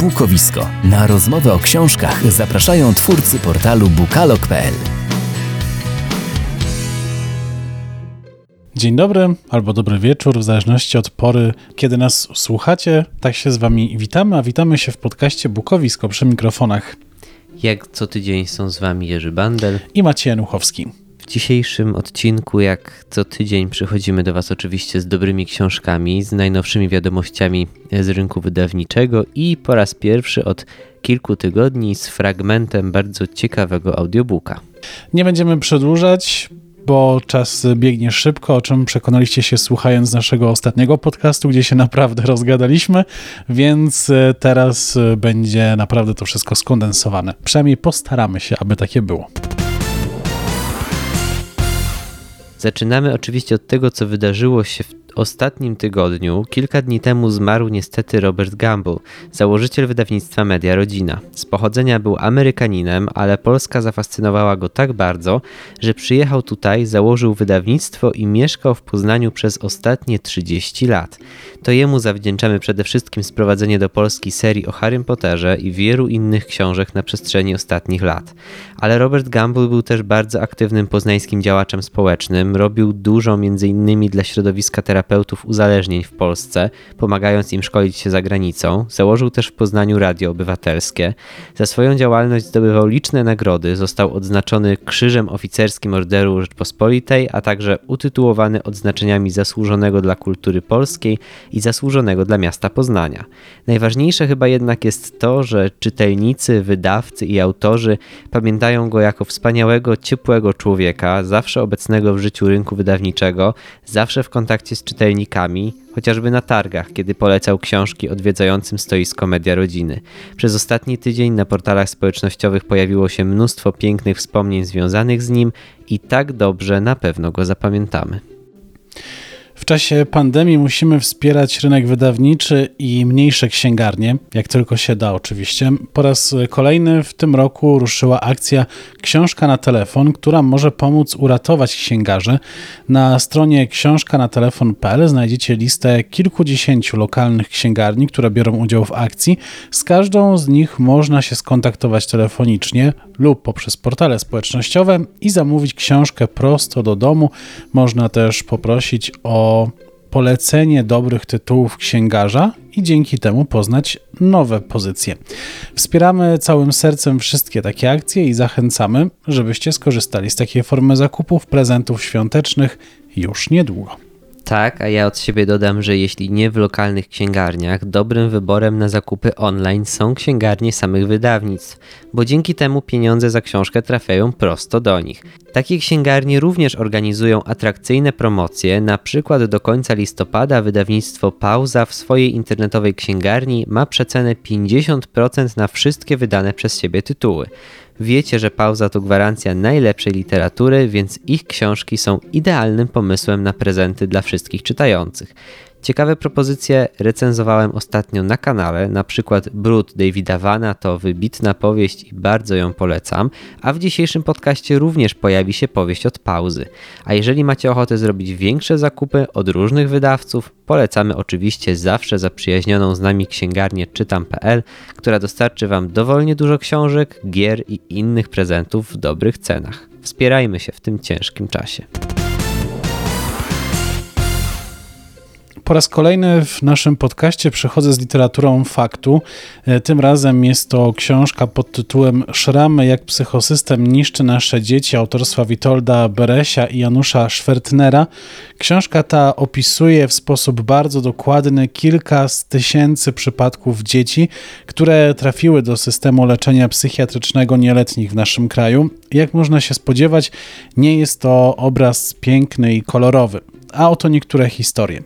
Bukowisko. Na rozmowę o książkach zapraszają twórcy portalu bukalog.pl. Dzień dobry albo dobry wieczór, w zależności od pory, kiedy nas słuchacie. Tak się z Wami witamy, a witamy się w podcaście Bukowisko przy mikrofonach. Jak co tydzień są z Wami Jerzy Bandel i Maciej Januchowski. Dzisiejszym odcinku, jak co tydzień, przychodzimy do Was oczywiście z dobrymi książkami, z najnowszymi wiadomościami z rynku wydawniczego i po raz pierwszy od kilku tygodni z fragmentem bardzo ciekawego audiobooka. Nie będziemy przedłużać, bo czas biegnie szybko, o czym przekonaliście się słuchając naszego ostatniego podcastu, gdzie się naprawdę rozgadaliśmy, więc e, teraz e, będzie naprawdę to wszystko skondensowane. Przynajmniej postaramy się, aby takie było. Zaczynamy oczywiście od tego, co wydarzyło się w ostatnim tygodniu, kilka dni temu zmarł niestety Robert Gamble, założyciel wydawnictwa Media Rodzina. Z pochodzenia był Amerykaninem, ale Polska zafascynowała go tak bardzo, że przyjechał tutaj, założył wydawnictwo i mieszkał w Poznaniu przez ostatnie 30 lat. To jemu zawdzięczamy przede wszystkim sprowadzenie do Polski serii o Harrym Potterze i wielu innych książek na przestrzeni ostatnich lat. Ale Robert Gamble był też bardzo aktywnym poznańskim działaczem społecznym, robił dużo innymi dla środowiska terapeutycznego terapeutów uzależnień w Polsce, pomagając im szkolić się za granicą. Założył też w Poznaniu Radio Obywatelskie. Za swoją działalność zdobywał liczne nagrody, został odznaczony Krzyżem Oficerskim Orderu Rzeczpospolitej, a także utytułowany odznaczeniami zasłużonego dla kultury polskiej i zasłużonego dla miasta Poznania. Najważniejsze chyba jednak jest to, że czytelnicy, wydawcy i autorzy pamiętają go jako wspaniałego, ciepłego człowieka, zawsze obecnego w życiu rynku wydawniczego, zawsze w kontakcie z czytelnikami chociażby na targach, kiedy polecał książki odwiedzającym stoisko Media Rodziny. Przez ostatni tydzień na portalach społecznościowych pojawiło się mnóstwo pięknych wspomnień związanych z nim i tak dobrze na pewno go zapamiętamy. Czasie pandemii musimy wspierać rynek wydawniczy i mniejsze księgarnie, jak tylko się da oczywiście. Po raz kolejny w tym roku ruszyła akcja Książka na telefon, która może pomóc uratować księgarzy. Na stronie książka na telefon.pl znajdziecie listę kilkudziesięciu lokalnych księgarni, które biorą udział w akcji. Z każdą z nich można się skontaktować telefonicznie lub poprzez portale społecznościowe i zamówić książkę prosto do domu. Można też poprosić o polecenie dobrych tytułów księgarza i dzięki temu poznać nowe pozycje. Wspieramy całym sercem wszystkie takie akcje i zachęcamy, żebyście skorzystali z takiej formy zakupów prezentów świątecznych już niedługo. Tak, a ja od siebie dodam, że jeśli nie w lokalnych księgarniach, dobrym wyborem na zakupy online są księgarnie samych wydawnictw, bo dzięki temu pieniądze za książkę trafiają prosto do nich. Takie księgarnie również organizują atrakcyjne promocje, na przykład do końca listopada wydawnictwo Pauza w swojej internetowej księgarni ma przecenę 50% na wszystkie wydane przez siebie tytuły. Wiecie, że pauza to gwarancja najlepszej literatury, więc ich książki są idealnym pomysłem na prezenty dla wszystkich czytających. Ciekawe propozycje recenzowałem ostatnio na kanale, na przykład Brud Davida Vana to wybitna powieść i bardzo ją polecam, a w dzisiejszym podcaście również pojawi się powieść od pauzy. A jeżeli macie ochotę zrobić większe zakupy od różnych wydawców, polecamy oczywiście zawsze zaprzyjaźnioną z nami księgarnię czytam.pl, która dostarczy Wam dowolnie dużo książek, gier i innych prezentów w dobrych cenach. Wspierajmy się w tym ciężkim czasie. Po raz kolejny w naszym podcaście przychodzę z literaturą faktu. E, tym razem jest to książka pod tytułem Szramy jak psychosystem niszczy nasze dzieci autorstwa Witolda Beresia i Janusza Schwertnera. Książka ta opisuje w sposób bardzo dokładny kilka z tysięcy przypadków dzieci, które trafiły do systemu leczenia psychiatrycznego nieletnich w naszym kraju. Jak można się spodziewać, nie jest to obraz piękny i kolorowy a oto niektóre historie.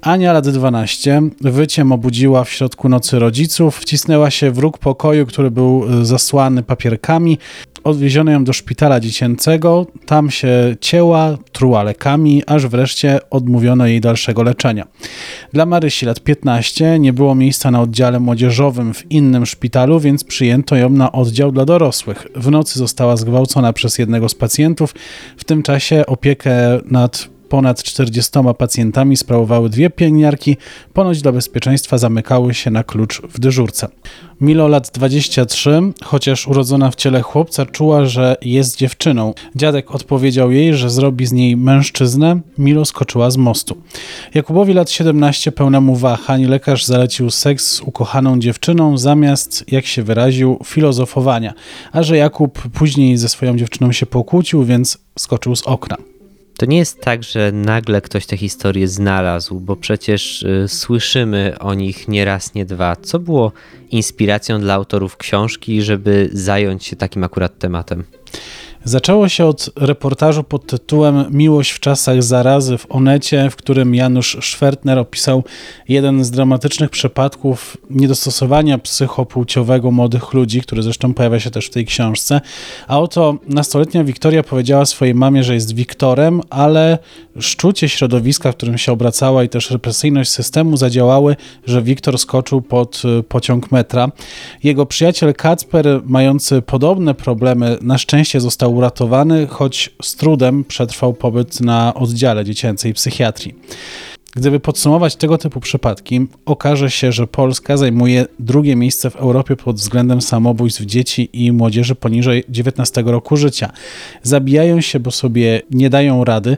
Ania, lat 12, wyciem obudziła w środku nocy rodziców, wcisnęła się w róg pokoju, który był e, zasłany papierkami. Odwieziono ją do szpitala dziecięcego, tam się cięła, truła lekami, aż wreszcie odmówiono jej dalszego leczenia. Dla Marysi lat 15 nie było miejsca na oddziale młodzieżowym w innym szpitalu, więc przyjęto ją na oddział dla dorosłych. W nocy została zgwałcona przez jednego z pacjentów. W tym czasie opiekę nad ponad 40 pacjentami sprawowały dwie pielęgniarki, ponoć dla bezpieczeństwa zamykały się na klucz w dyżurce. Milo lat 23, chociaż urodzona w ciele chłopca, czuła, że jest dziewczyną. Dziadek odpowiedział jej, że zrobi z niej mężczyznę. Milo skoczyła z mostu. Jakubowi lat 17, pełnemu wahań, lekarz zalecił seks z ukochaną dziewczyną zamiast, jak się wyraził, filozofowania. A że Jakub później ze swoją dziewczyną się pokłócił, więc skoczył z okna. To nie jest tak, że nagle ktoś tę historię znalazł, bo przecież y, słyszymy o nich nie raz, nie dwa. Co było inspiracją dla autorów książki, żeby zająć się takim akurat tematem? Zaczęło się od reportażu pod tytułem Miłość w czasach zarazy w Onecie, w którym Janusz Szwertner opisał jeden z dramatycznych przypadków niedostosowania psychopłciowego młodych ludzi, który zresztą pojawia się też w tej książce. A oto nastoletnia Wiktoria powiedziała swojej mamie, że jest Wiktorem, ale szczucie środowiska, w którym się obracała i też represyjność systemu zadziałały, że Wiktor skoczył pod y, pociąg metra. Jego przyjaciel Kacper, mający podobne problemy, na szczęście został uratowany, choć z trudem przetrwał pobyt na oddziale dziecięcej psychiatrii. Gdyby podsumować tego typu przypadki, okaże się, że Polska zajmuje drugie miejsce w Europie pod względem samobójstw dzieci i młodzieży poniżej 19 roku życia. Zabijają się, bo sobie nie dają rady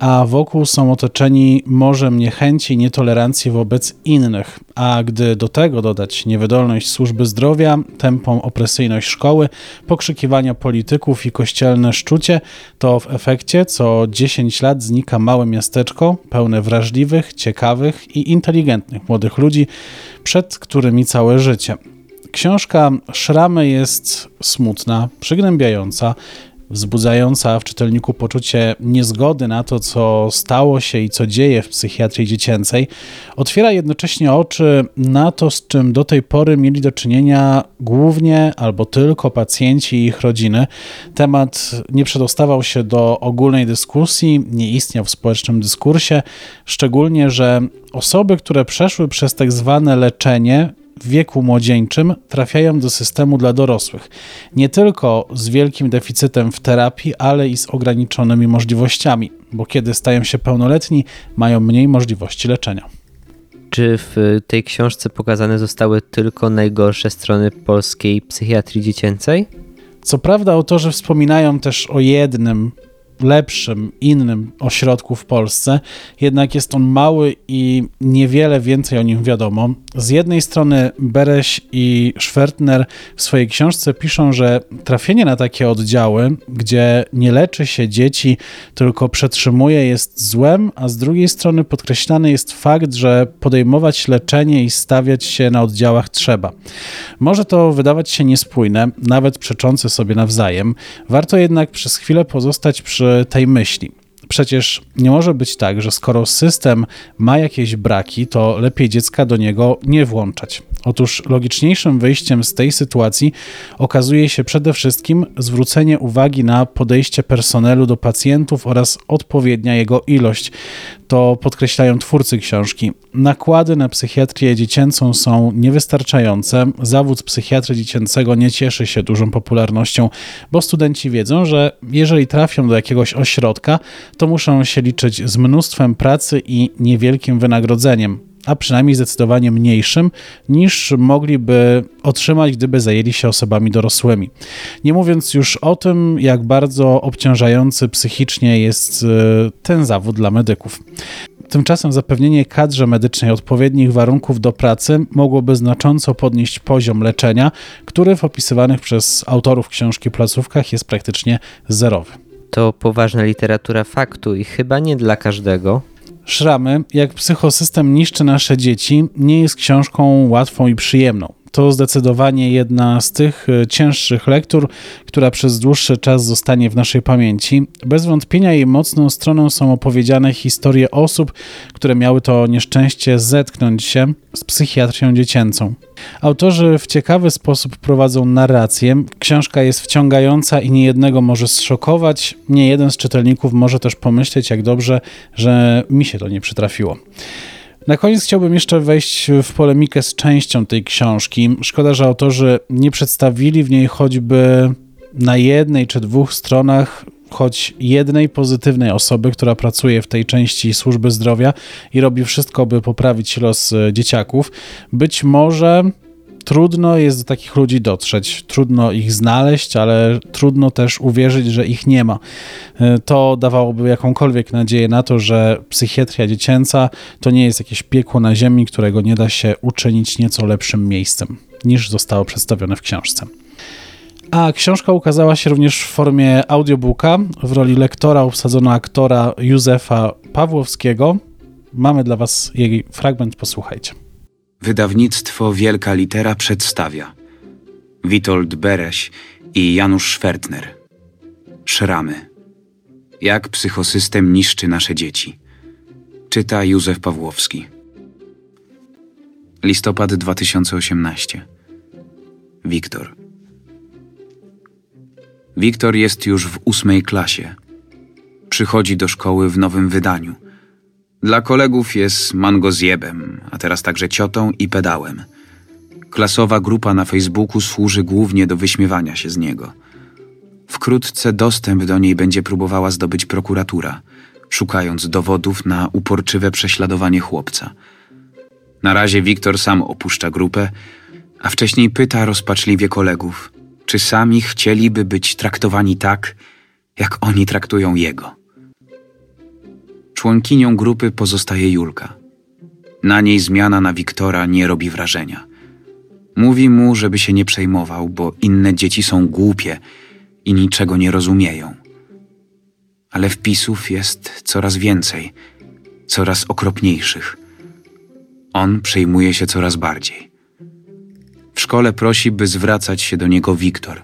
a wokół są otoczeni morzem niechęci i nietolerancji wobec innych. A gdy do tego dodać niewydolność służby zdrowia, tępą opresyjność szkoły, pokrzykiwania polityków i kościelne szczucie, to w efekcie co 10 lat znika małe miasteczko pełne wrażliwych, ciekawych i inteligentnych młodych ludzi, przed którymi całe życie. Książka Szramy jest smutna, przygnębiająca, wzbudzająca w czytelniku poczucie niezgody na to, co stało się i co dzieje w psychiatrii dziecięcej, otwiera jednocześnie oczy na to, z czym do tej pory mieli do czynienia głównie albo tylko pacjenci i ich rodziny. Temat nie przedostawał się do ogólnej dyskusji, nie istniał w społecznym dyskursie, szczególnie, że osoby, które przeszły przez tak zwane leczenie, w wieku młodzieńczym trafiają do systemu dla dorosłych. Nie tylko z wielkim deficytem w terapii, ale i z ograniczonymi możliwościami, bo kiedy stają się pełnoletni, mają mniej możliwości leczenia. Czy w tej książce pokazane zostały tylko najgorsze strony polskiej psychiatrii dziecięcej? Co prawda, autorzy wspominają też o jednym lepszym, innym ośrodku w Polsce, jednak jest on mały i niewiele więcej o nim wiadomo. Z jednej strony Bereś i Schwertner w swojej książce piszą, że trafienie na takie oddziały, gdzie nie leczy się dzieci, tylko przetrzymuje, jest złem, a z drugiej strony podkreślany jest fakt, że podejmować leczenie i stawiać się na oddziałach trzeba. Może to wydawać się niespójne, nawet przeczące sobie nawzajem. Warto jednak przez chwilę pozostać przy tej myśli. Przecież nie może być tak, że skoro system ma jakieś braki, to lepiej dziecka do niego nie włączać. Otóż logiczniejszym wyjściem z tej sytuacji okazuje się przede wszystkim zwrócenie uwagi na podejście personelu do pacjentów oraz odpowiednia jego ilość. To podkreślają twórcy książki. Nakłady na psychiatrię dziecięcą są niewystarczające. Zawód psychiatry dziecięcego nie cieszy się dużą popularnością, bo studenci wiedzą, że jeżeli trafią do jakiegoś ośrodka, to muszą się liczyć z mnóstwem pracy i niewielkim wynagrodzeniem a przynajmniej zdecydowanie mniejszym niż mogliby otrzymać, gdyby zajęli się osobami dorosłymi. Nie mówiąc już o tym, jak bardzo obciążający psychicznie jest e, ten zawód dla medyków. Tymczasem zapewnienie kadrze medycznej odpowiednich warunków do pracy mogłoby znacząco podnieść poziom leczenia, który w opisywanych przez autorów książki placówkach jest praktycznie zerowy. To poważna literatura faktu i chyba nie dla każdego. Szramy, jak psychosystem niszczy nasze dzieci, nie jest książką łatwą i przyjemną. To zdecydowanie jedna z tych e, cięższych lektur, która przez dłuższy czas zostanie w naszej pamięci. Bez wątpienia jej mocną stroną są opowiedziane historie osób, które miały to nieszczęście zetknąć się z psychiatrią dziecięcą. Autorzy w ciekawy sposób prowadzą narrację. Książka jest wciągająca i niejednego może zszokować. Nie jeden z czytelników może też pomyśleć, jak dobrze, że mi się to nie przytrafiło. Na koniec chciałbym jeszcze wejść w polemikę z częścią tej książki. Szkoda, że autorzy nie przedstawili w niej choćby na jednej czy dwóch stronach choć jednej pozytywnej osoby, która pracuje w tej części służby zdrowia i robi wszystko, by poprawić los e, dzieciaków. Być może trudno jest do takich ludzi dotrzeć, trudno ich znaleźć, ale trudno też uwierzyć, że ich nie ma. E, to dawałoby jakąkolwiek nadzieję na to, że psychiatria dziecięca to nie jest jakieś piekło na ziemi, którego nie da się uczynić nieco lepszym miejscem, niż zostało przedstawione w książce. A książka ukazała się również w formie audiobooka. W roli lektora obsadzono aktora Józefa Pawłowskiego. Mamy dla Was jej fragment, posłuchajcie. Wydawnictwo Wielka Litera przedstawia Witold Bereś i Janusz Schwertner. Szramy. Jak psychosystem niszczy nasze dzieci. Czyta Józef Pawłowski. Listopad 2018. Wiktor. Wiktor jest już w ósmej klasie. Przychodzi do szkoły w nowym wydaniu – dla kolegów jest mangozjebem, a teraz także ciotą i pedałem. Klasowa grupa na Facebooku służy głównie do wyśmiewania się z niego. Wkrótce dostęp do niej będzie próbowała zdobyć prokuratura, szukając dowodów na uporczywe prześladowanie chłopca. Na razie Wiktor sam opuszcza grupę, a wcześniej pyta rozpaczliwie kolegów, czy sami chcieliby być traktowani tak, jak oni traktują jego. Członkinią grupy pozostaje Julka. Na niej zmiana na Wiktora nie robi wrażenia. Mówi mu, żeby się nie przejmował, bo inne dzieci są głupie i niczego nie rozumieją. Ale wpisów jest coraz więcej, coraz okropniejszych. On przejmuje się coraz bardziej. W szkole prosi, by zwracać się do niego Wiktor.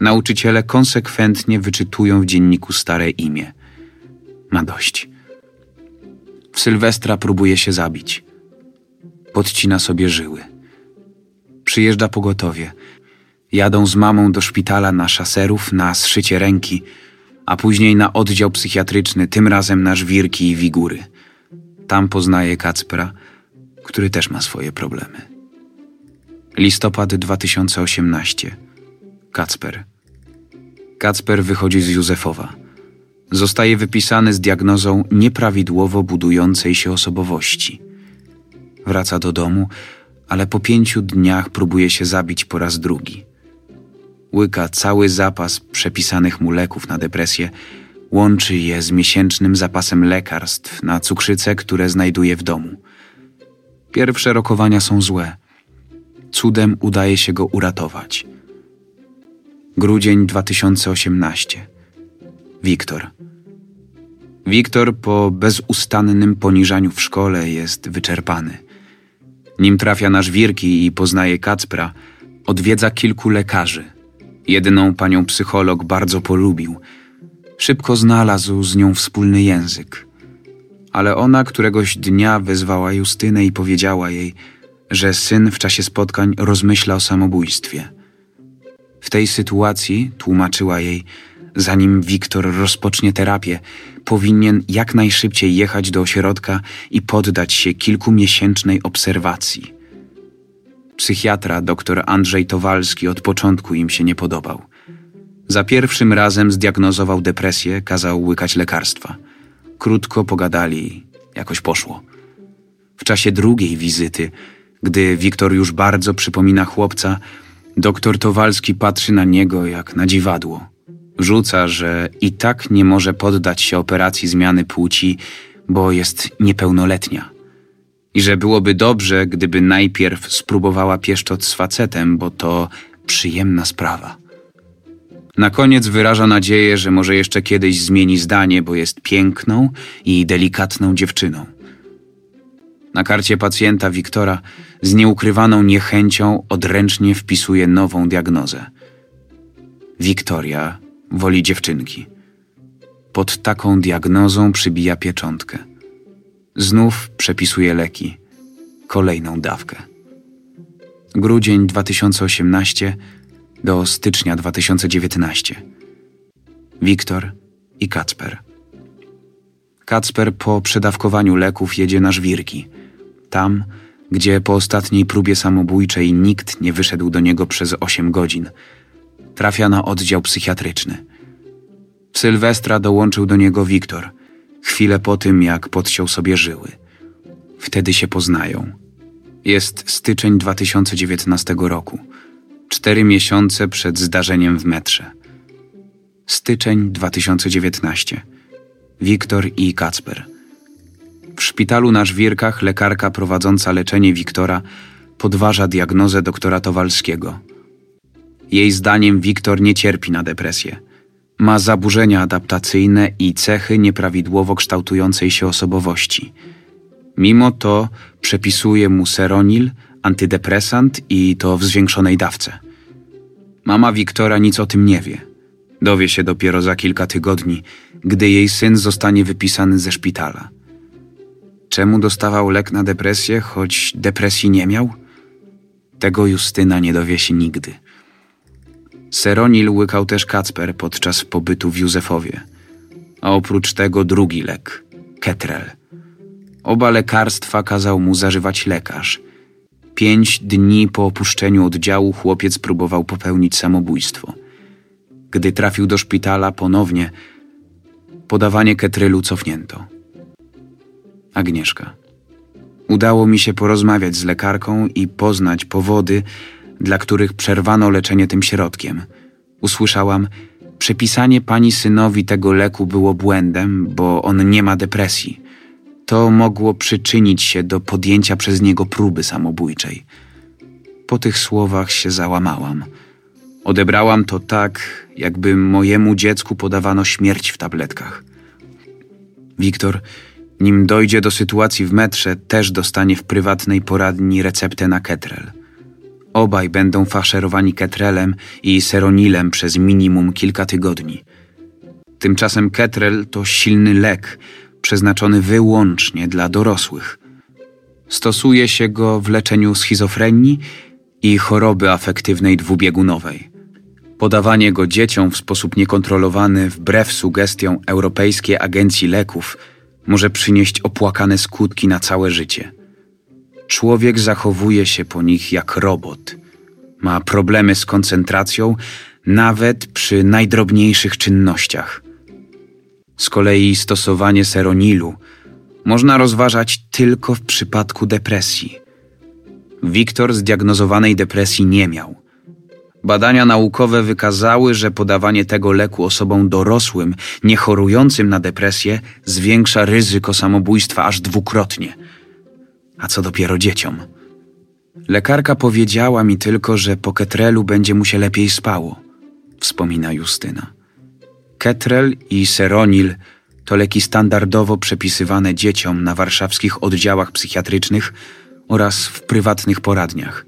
Nauczyciele konsekwentnie wyczytują w dzienniku stare imię. Ma dość. W Sylwestra próbuje się zabić. Podcina sobie żyły. Przyjeżdża pogotowie. Jadą z mamą do szpitala na szaserów na zszycie ręki, a później na oddział psychiatryczny, tym razem na żwirki i wigury. Tam poznaje Kacpra, który też ma swoje problemy. Listopad 2018. Kacper. Kacper wychodzi z Józefowa zostaje wypisany z diagnozą nieprawidłowo budującej się osobowości. Wraca do domu, ale po pięciu dniach próbuje się zabić po raz drugi. Łyka cały zapas przepisanych mu leków na depresję, łączy je z miesięcznym zapasem lekarstw na cukrzycę, które znajduje w domu. Pierwsze rokowania są złe. Cudem udaje się go uratować. Grudzień 2018. Wiktor. Wiktor po bezustannym poniżaniu w szkole jest wyczerpany. Nim trafia na żwirki i poznaje Kacpra, odwiedza kilku lekarzy. Jedną panią psycholog bardzo polubił. Szybko znalazł z nią wspólny język. Ale ona któregoś dnia wezwała Justynę i powiedziała jej, że syn w czasie spotkań rozmyśla o samobójstwie. W tej sytuacji tłumaczyła jej, zanim Wiktor rozpocznie terapię, powinien jak najszybciej jechać do ośrodka i poddać się kilkumiesięcznej obserwacji. Psychiatra dr Andrzej Towalski od początku im się nie podobał. Za pierwszym razem zdiagnozował depresję, kazał łykać lekarstwa. Krótko pogadali, jakoś poszło. W czasie drugiej wizyty, gdy Wiktor już bardzo przypomina chłopca, doktor Towalski patrzy na niego jak na dziwadło. Rzuca, że i tak nie może poddać się operacji zmiany płci, bo jest niepełnoletnia. I że byłoby dobrze, gdyby najpierw spróbowała pieszczot z facetem, bo to przyjemna sprawa. Na koniec wyraża nadzieję, że może jeszcze kiedyś zmieni zdanie, bo jest piękną i delikatną dziewczyną. Na karcie pacjenta Wiktora z nieukrywaną niechęcią odręcznie wpisuje nową diagnozę. Wiktoria woli dziewczynki. Pod taką diagnozą przybija pieczątkę. Znów przepisuje leki. Kolejną dawkę. Grudzień 2018 do stycznia 2019. Wiktor i Kacper. Kacper po przedawkowaniu leków jedzie na żwirki. Tam, gdzie po ostatniej próbie samobójczej nikt nie wyszedł do niego przez 8 godzin – trafia na oddział psychiatryczny. W Sylwestra dołączył do niego Wiktor, chwilę po tym, jak podciął sobie żyły. Wtedy się poznają. Jest styczeń 2019 roku, cztery miesiące przed zdarzeniem w metrze. Styczeń 2019. Wiktor i Kacper. W szpitalu na Żwirkach lekarka prowadząca leczenie Wiktora podważa diagnozę doktora Towalskiego. Jej zdaniem Wiktor nie cierpi na depresję. Ma zaburzenia adaptacyjne i cechy nieprawidłowo kształtującej się osobowości. Mimo to przepisuje mu seronil, antydepresant i to w zwiększonej dawce. Mama Wiktora nic o tym nie wie. Dowie się dopiero za kilka tygodni, gdy jej syn zostanie wypisany ze szpitala. Czemu dostawał lek na depresję, choć depresji nie miał? Tego Justyna nie dowie się nigdy. Seronil łykał też Kacper podczas pobytu w Józefowie. A oprócz tego drugi lek Ketrel. Oba lekarstwa kazał mu zażywać lekarz. Pięć dni po opuszczeniu oddziału chłopiec próbował popełnić samobójstwo. Gdy trafił do szpitala ponownie, podawanie ketrylu cofnięto. Agnieszka. Udało mi się porozmawiać z lekarką i poznać powody, dla których przerwano leczenie tym środkiem. Usłyszałam, przepisanie pani synowi tego leku było błędem, bo on nie ma depresji. To mogło przyczynić się do podjęcia przez niego próby samobójczej. Po tych słowach się załamałam. Odebrałam to tak, jakby mojemu dziecku podawano śmierć w tabletkach. Wiktor, nim dojdzie do sytuacji w metrze, też dostanie w prywatnej poradni receptę na ketrel. Obaj będą faszerowani ketrelem i seronilem przez minimum kilka tygodni. Tymczasem ketrel to silny lek, przeznaczony wyłącznie dla dorosłych. Stosuje się go w leczeniu schizofrenii i choroby afektywnej dwubiegunowej. Podawanie go dzieciom w sposób niekontrolowany, wbrew sugestiom Europejskiej Agencji Leków, może przynieść opłakane skutki na całe życie. Człowiek zachowuje się po nich jak robot. Ma problemy z koncentracją, nawet przy najdrobniejszych czynnościach. Z kolei stosowanie seronilu można rozważać tylko w przypadku depresji. Wiktor zdiagnozowanej depresji nie miał. Badania naukowe wykazały, że podawanie tego leku osobom dorosłym, niechorującym na depresję, zwiększa ryzyko samobójstwa aż dwukrotnie. A co dopiero dzieciom? Lekarka powiedziała mi tylko, że po ketrelu będzie mu się lepiej spało, wspomina Justyna. Ketrel i seronil to leki standardowo przepisywane dzieciom na warszawskich oddziałach psychiatrycznych oraz w prywatnych poradniach.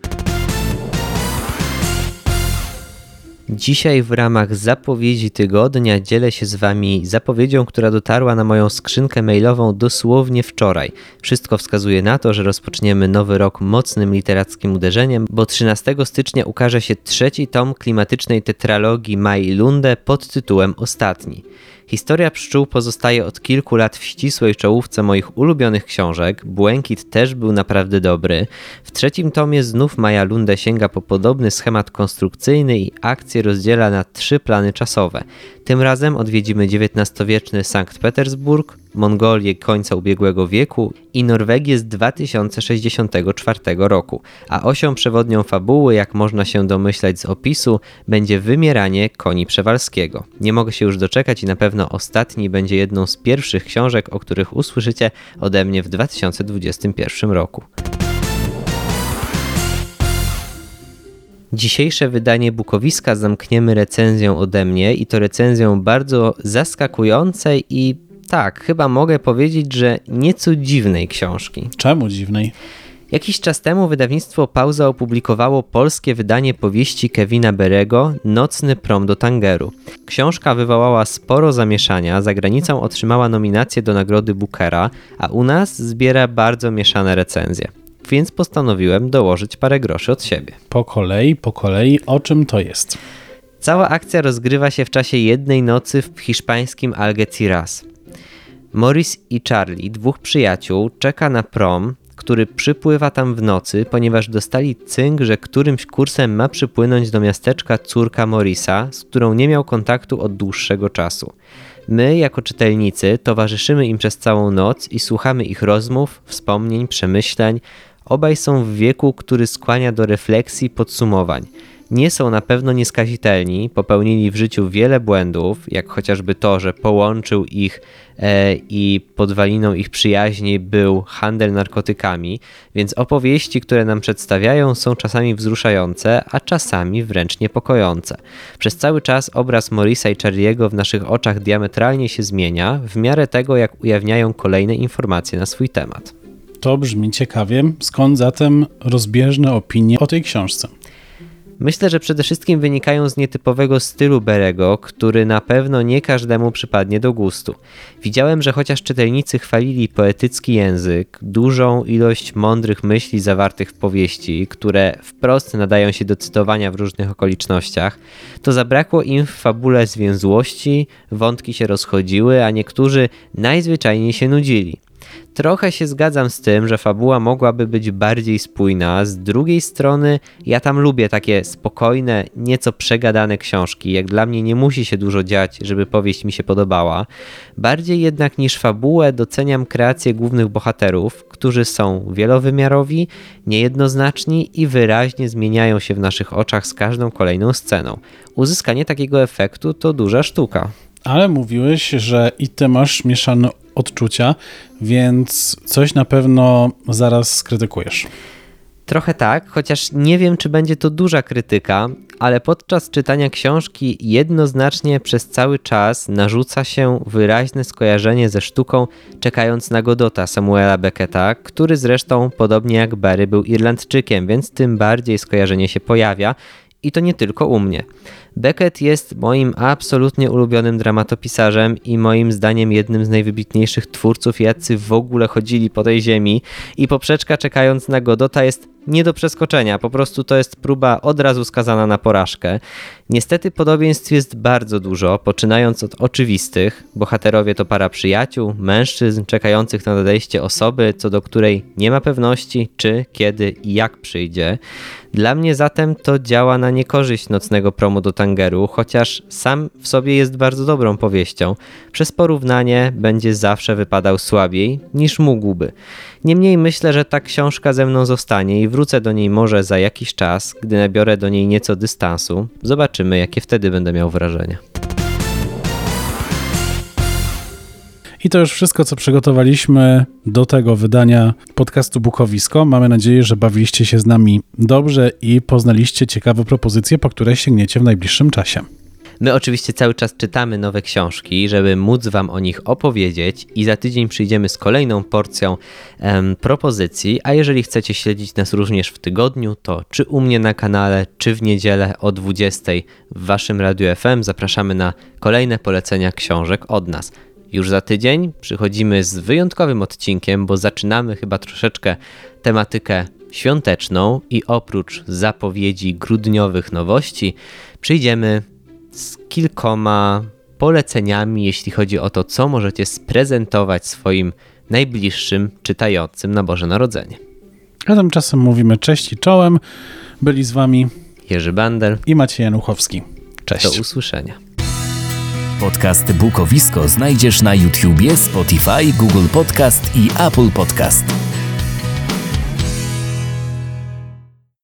Dzisiaj w ramach zapowiedzi tygodnia dzielę się z Wami zapowiedzią, która dotarła na moją skrzynkę mailową dosłownie wczoraj. Wszystko wskazuje na to, że rozpoczniemy nowy rok mocnym literackim uderzeniem, bo 13 stycznia ukaże się trzeci tom klimatycznej tetralogii Mai Lunde pod tytułem Ostatni. Historia pszczół pozostaje od kilku lat w ścisłej czołówce moich ulubionych książek. Błękit też był naprawdę dobry. W trzecim tomie znów Maja Lunde sięga po podobny schemat konstrukcyjny i akcję rozdziela na trzy plany czasowe. Tym razem odwiedzimy XIX-wieczny Sankt Petersburg, Mongolię końca ubiegłego wieku i Norwegię z 2064 roku, a osią przewodnią fabuły, jak można się domyślać z opisu, będzie wymieranie koni Przewalskiego. Nie mogę się już doczekać i na pewno ostatni będzie jedną z pierwszych książek, o których usłyszycie ode mnie w 2021 roku. Dzisiejsze wydanie Bukowiska zamkniemy recenzją ode mnie i to recenzją bardzo zaskakującej i tak, chyba mogę powiedzieć, że nieco dziwnej książki. Czemu dziwnej? Jakiś czas temu wydawnictwo Pauza opublikowało polskie wydanie powieści Kevina Berego Nocny prom do Tangeru. Książka wywołała sporo zamieszania, za granicą otrzymała nominację do nagrody Bookera, a u nas zbiera bardzo mieszane recenzje. Więc postanowiłem dołożyć parę groszy od siebie. Po kolei, po kolei, o czym to jest? Cała akcja rozgrywa się w czasie jednej nocy w hiszpańskim Algeciras. Morris i Charlie, dwóch przyjaciół, czeka na prom, który przypływa tam w nocy, ponieważ dostali cynk, że którymś kursem ma przypłynąć do miasteczka córka Morisa, z którą nie miał kontaktu od dłuższego czasu. My, jako czytelnicy, towarzyszymy im przez całą noc i słuchamy ich rozmów, wspomnień, przemyśleń. Obaj są w wieku, który skłania do refleksji, podsumowań nie są na pewno nieskazitelni, popełnili w życiu wiele błędów, jak chociażby to, że połączył ich e, i podwaliną ich przyjaźni był handel narkotykami, więc opowieści, które nam przedstawiają, są czasami wzruszające, a czasami wręcz niepokojące. Przez cały czas obraz Morisa i Charlie'ego w naszych oczach diametralnie się zmienia, w miarę tego, jak ujawniają kolejne informacje na swój temat. To brzmi ciekawie. Skąd zatem rozbieżne opinie o tej książce? Myślę, że przede wszystkim wynikają z nietypowego stylu Berego, który na pewno nie każdemu przypadnie do gustu. Widziałem, że chociaż czytelnicy chwalili poetycki język, dużą ilość mądrych myśli zawartych w powieści, które wprost nadają się do cytowania w różnych okolicznościach, to zabrakło im w fabule zwięzłości, wątki się rozchodziły, a niektórzy najzwyczajniej się nudzili. Trochę się zgadzam z tym, że fabuła mogłaby być bardziej spójna. Z drugiej strony, ja tam lubię takie spokojne, nieco przegadane książki. Jak dla mnie nie musi się dużo dziać, żeby powieść mi się podobała. Bardziej jednak niż fabułę doceniam kreację głównych bohaterów, którzy są wielowymiarowi, niejednoznaczni i wyraźnie zmieniają się w naszych oczach z każdą kolejną sceną. Uzyskanie takiego efektu to duża sztuka. Ale mówiłeś, że i ty masz mieszane odczucia, więc coś na pewno zaraz skrytykujesz. Trochę tak, chociaż nie wiem, czy będzie to duża krytyka, ale podczas czytania książki jednoznacznie przez cały czas narzuca się wyraźne skojarzenie ze sztuką Czekając na Godota Samuela Becketa, który zresztą, podobnie jak Barry, był Irlandczykiem, więc tym bardziej skojarzenie się pojawia i to nie tylko u mnie. Beckett jest moim absolutnie ulubionym dramatopisarzem i moim zdaniem jednym z najwybitniejszych twórców, jacy w ogóle chodzili po tej ziemi i poprzeczka czekając na Godota jest nie do przeskoczenia, po prostu to jest próba od razu skazana na porażkę. Niestety podobieństw jest bardzo dużo, poczynając od oczywistych. Bohaterowie to para przyjaciół, mężczyzn czekających na nadejście osoby, co do której nie ma pewności, czy, kiedy i jak przyjdzie. Dla mnie zatem to działa na niekorzyść nocnego promu do Tangeru, chociaż sam w sobie jest bardzo dobrą powieścią. Przez porównanie będzie zawsze wypadał słabiej niż mógłby. Niemniej myślę, że ta książka ze mną zostanie i wrócę do niej może za jakiś czas, gdy nabiorę do niej nieco dystansu. Zobaczymy, jakie wtedy będę miał wrażenie. I to już wszystko, co przygotowaliśmy do tego wydania podcastu Bukowisko. Mamy nadzieję, że bawiliście się z nami dobrze i poznaliście ciekawe propozycje, po które sięgniecie w najbliższym czasie. My oczywiście cały czas czytamy nowe książki, żeby móc Wam o nich opowiedzieć i za tydzień przyjdziemy z kolejną porcją em, propozycji, a jeżeli chcecie śledzić nas również w tygodniu, to czy u mnie na kanale, czy w niedzielę o 20 w Waszym Radiu FM zapraszamy na kolejne polecenia książek od nas. Już za tydzień przychodzimy z wyjątkowym odcinkiem, bo zaczynamy chyba troszeczkę tematykę świąteczną i oprócz zapowiedzi grudniowych nowości przyjdziemy z kilkoma poleceniami, jeśli chodzi o to, co możecie sprezentować swoim najbliższym czytającym na Boże Narodzenie. A tymczasem mówimy cześć i czołem. Byli z wami Jerzy Bander. i Maciej Januchowski. Cześć. Do usłyszenia. Podcast Bukowisko znajdziesz na YouTubie, Spotify, Google Podcast i Apple Podcast.